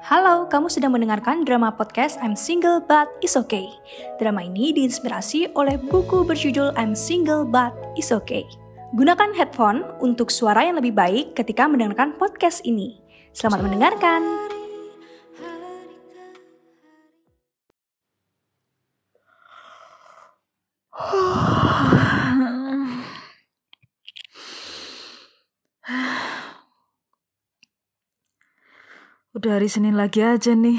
Halo, kamu sedang mendengarkan drama podcast I'm Single But It's Okay. Drama ini diinspirasi oleh buku berjudul I'm Single But It's Okay. Gunakan headphone untuk suara yang lebih baik ketika mendengarkan podcast ini. Selamat mendengarkan. Udah hari Senin lagi aja nih.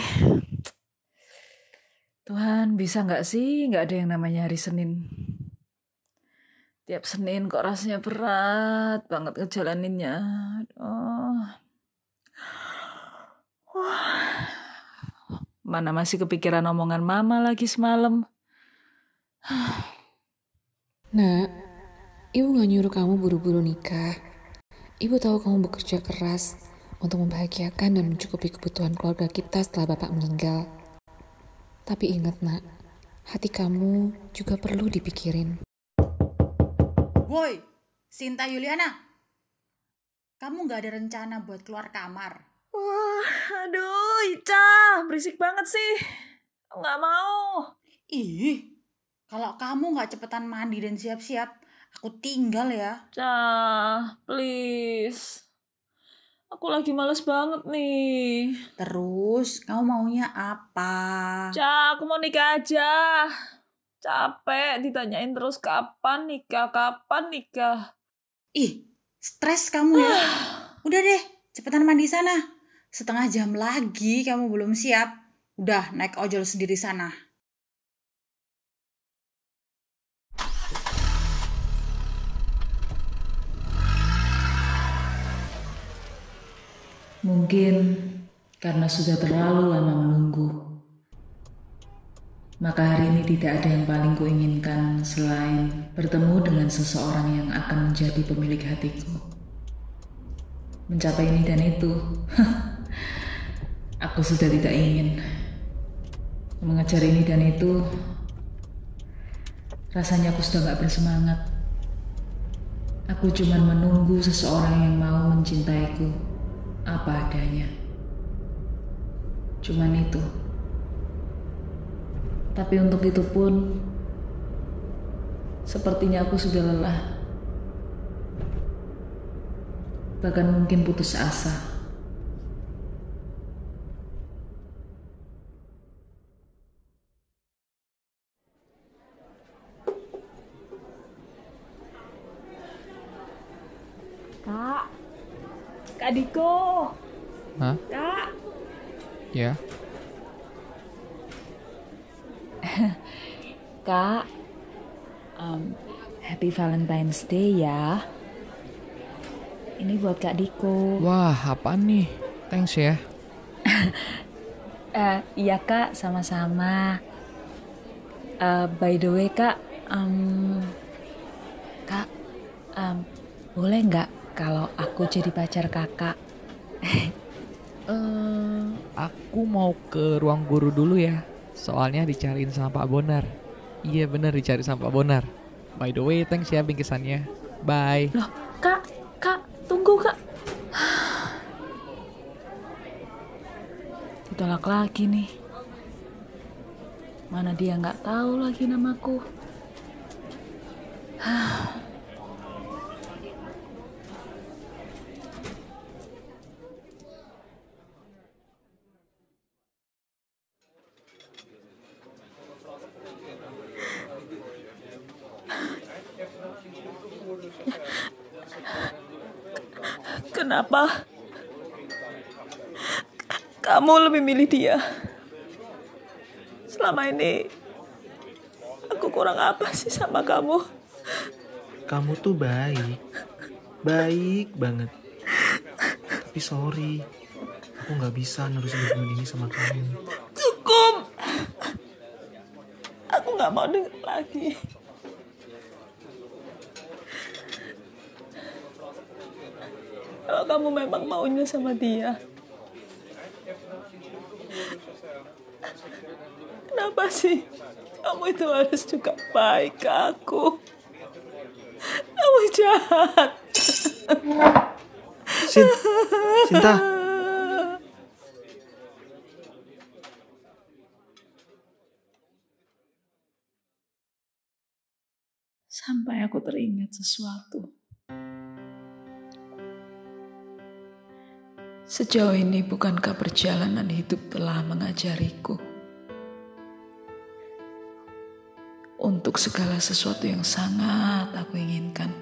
Tuhan, bisa nggak sih nggak ada yang namanya hari Senin? Tiap Senin kok rasanya berat banget ngejalaninnya. Oh. Wah. Mana masih kepikiran omongan mama lagi semalam. Nak, ibu gak nyuruh kamu buru-buru nikah. Ibu tahu kamu bekerja keras untuk membahagiakan dan mencukupi kebutuhan keluarga kita setelah bapak meninggal. Tapi ingat nak, hati kamu juga perlu dipikirin. Woi, Sinta Yuliana. Kamu gak ada rencana buat keluar kamar? Wah, aduh, Ica, berisik banget sih. Nggak mau. Ih, kalau kamu gak cepetan mandi dan siap-siap, aku tinggal ya. Cah, please. Aku lagi males banget nih. Terus, kamu maunya apa? Cah, aku mau nikah aja. Capek ditanyain terus kapan nikah, kapan nikah. Ih, stres kamu ya. Udah deh, cepetan mandi sana. Setengah jam lagi kamu belum siap. Udah, naik ojol sendiri sana. Mungkin karena sudah terlalu lama menunggu. Maka hari ini tidak ada yang paling kuinginkan selain bertemu dengan seseorang yang akan menjadi pemilik hatiku. Mencapai ini dan itu, aku sudah tidak ingin. Mengejar ini dan itu, rasanya aku sudah gak bersemangat. Aku cuma menunggu seseorang yang mau mencintaiku apa adanya. Cuman itu. Tapi untuk itu pun sepertinya aku sudah lelah. Bahkan mungkin putus asa. Kak, Diko. Hah? Kak. Ya. Kak, um, Happy Valentine's Day ya. Ini buat Kak Diko. Wah, apaan nih? Thanks ya. Eh, iya Kak, sama-sama. Eh, by the way Kak, um, Kak, um, boleh nggak kalau aku jadi pacar Kakak? Eh, aku mau ke ruang guru dulu ya. Soalnya dicariin sama Pak Bonar. Iya bener dicari sama Pak Bonar. By the way, thanks ya bingkisannya. Bye. Loh, Kak, Kak, tunggu Kak. Ditolak lagi nih. Mana dia nggak tahu lagi namaku. Kenapa? Kamu lebih milih dia. Selama ini aku kurang apa sih sama kamu? Kamu tuh baik, baik banget. Tapi sorry, aku nggak bisa nerusin hubungan ini sama kamu. Cukup. Aku nggak mau dengar lagi. kalau kamu memang maunya sama dia. Kenapa sih? Kamu itu harus juga baik ke aku. Kamu jahat. Cinta. Sinta. Sampai aku teringat sesuatu. Sejauh ini bukankah perjalanan hidup telah mengajariku untuk segala sesuatu yang sangat aku inginkan.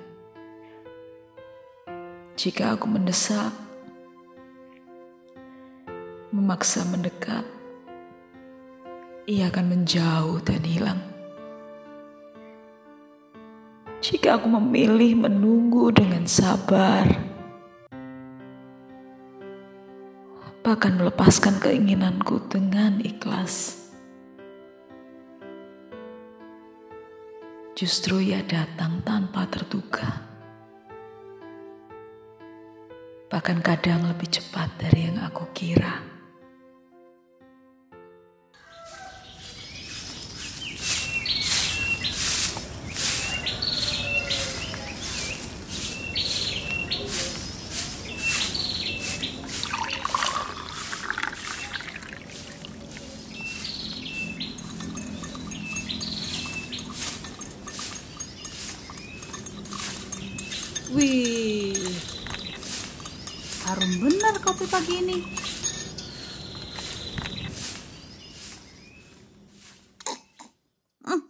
Jika aku mendesak, memaksa mendekat, ia akan menjauh dan hilang. Jika aku memilih menunggu dengan sabar, bahkan melepaskan keinginanku dengan ikhlas. Justru ia datang tanpa terduga. Bahkan kadang lebih cepat dari yang aku kira. Wih, harum benar kopi pagi ini. Hmm.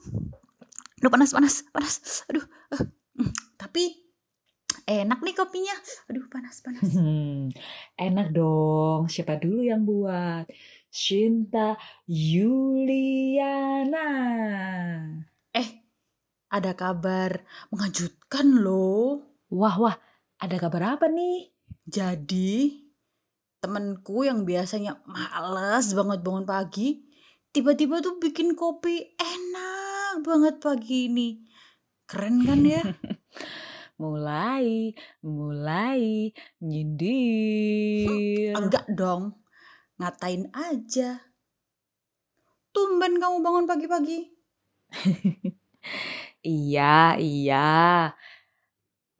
Aduh panas panas panas. Aduh. eh, hmm, Tapi enak nih kopinya. Aduh panas panas. Hmm, enak dong. Siapa dulu yang buat? Shinta Yuliana. Eh, ada kabar mengejutkan loh. Wah, wah. Ada kabar apa nih? Jadi temenku yang biasanya males banget bangun pagi, tiba-tiba tuh bikin kopi enak banget pagi ini. Keren kan ya? Mulai, mulai nyindir. Enggak dong, ngatain aja. Tumben kamu bangun pagi-pagi. Iya, iya.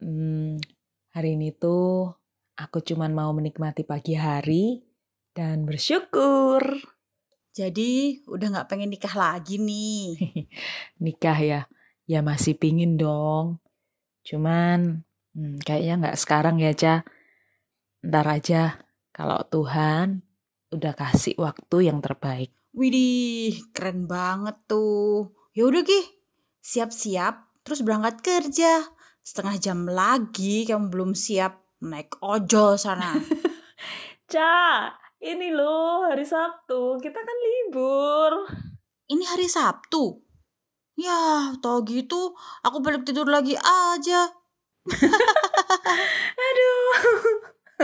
Hmm, hari ini tuh aku cuman mau menikmati pagi hari dan bersyukur. Jadi udah nggak pengen nikah lagi nih. Nikah ya, ya masih pingin dong. Cuman hmm, kayaknya nggak sekarang ya, Ca. Ntar aja kalau Tuhan udah kasih waktu yang terbaik. Widih, keren banget tuh. Ya udah Ki, siap-siap terus berangkat kerja. Setengah jam lagi kamu belum siap naik ojol sana. Ca, ini loh hari Sabtu, kita kan libur. Ini hari Sabtu. Ya, tau gitu aku balik tidur lagi aja. Aduh.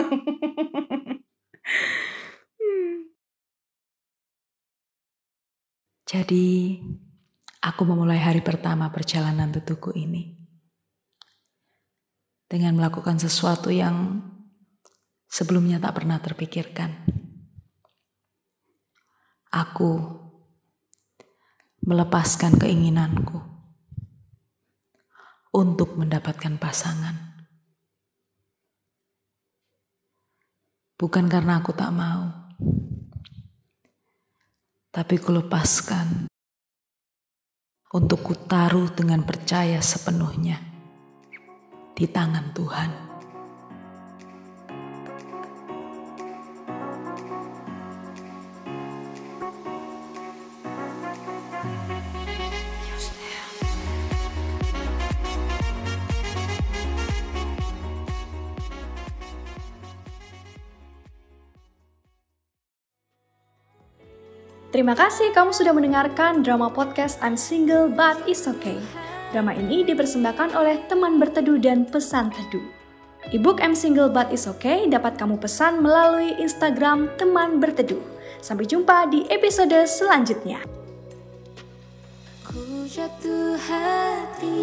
Jadi, aku memulai hari pertama perjalanan tutuku ini dengan melakukan sesuatu yang sebelumnya tak pernah terpikirkan. Aku melepaskan keinginanku untuk mendapatkan pasangan. Bukan karena aku tak mau, tapi kulepaskan untuk kutaruh dengan percaya sepenuhnya di tangan Tuhan. Terima kasih kamu sudah mendengarkan drama podcast I'm Single But It's Okay. Drama ini dipersembahkan oleh teman berteduh dan pesan teduh. Ebook I'm Single But It's Okay dapat kamu pesan melalui Instagram teman berteduh. Sampai jumpa di episode selanjutnya. Ku jatuh hati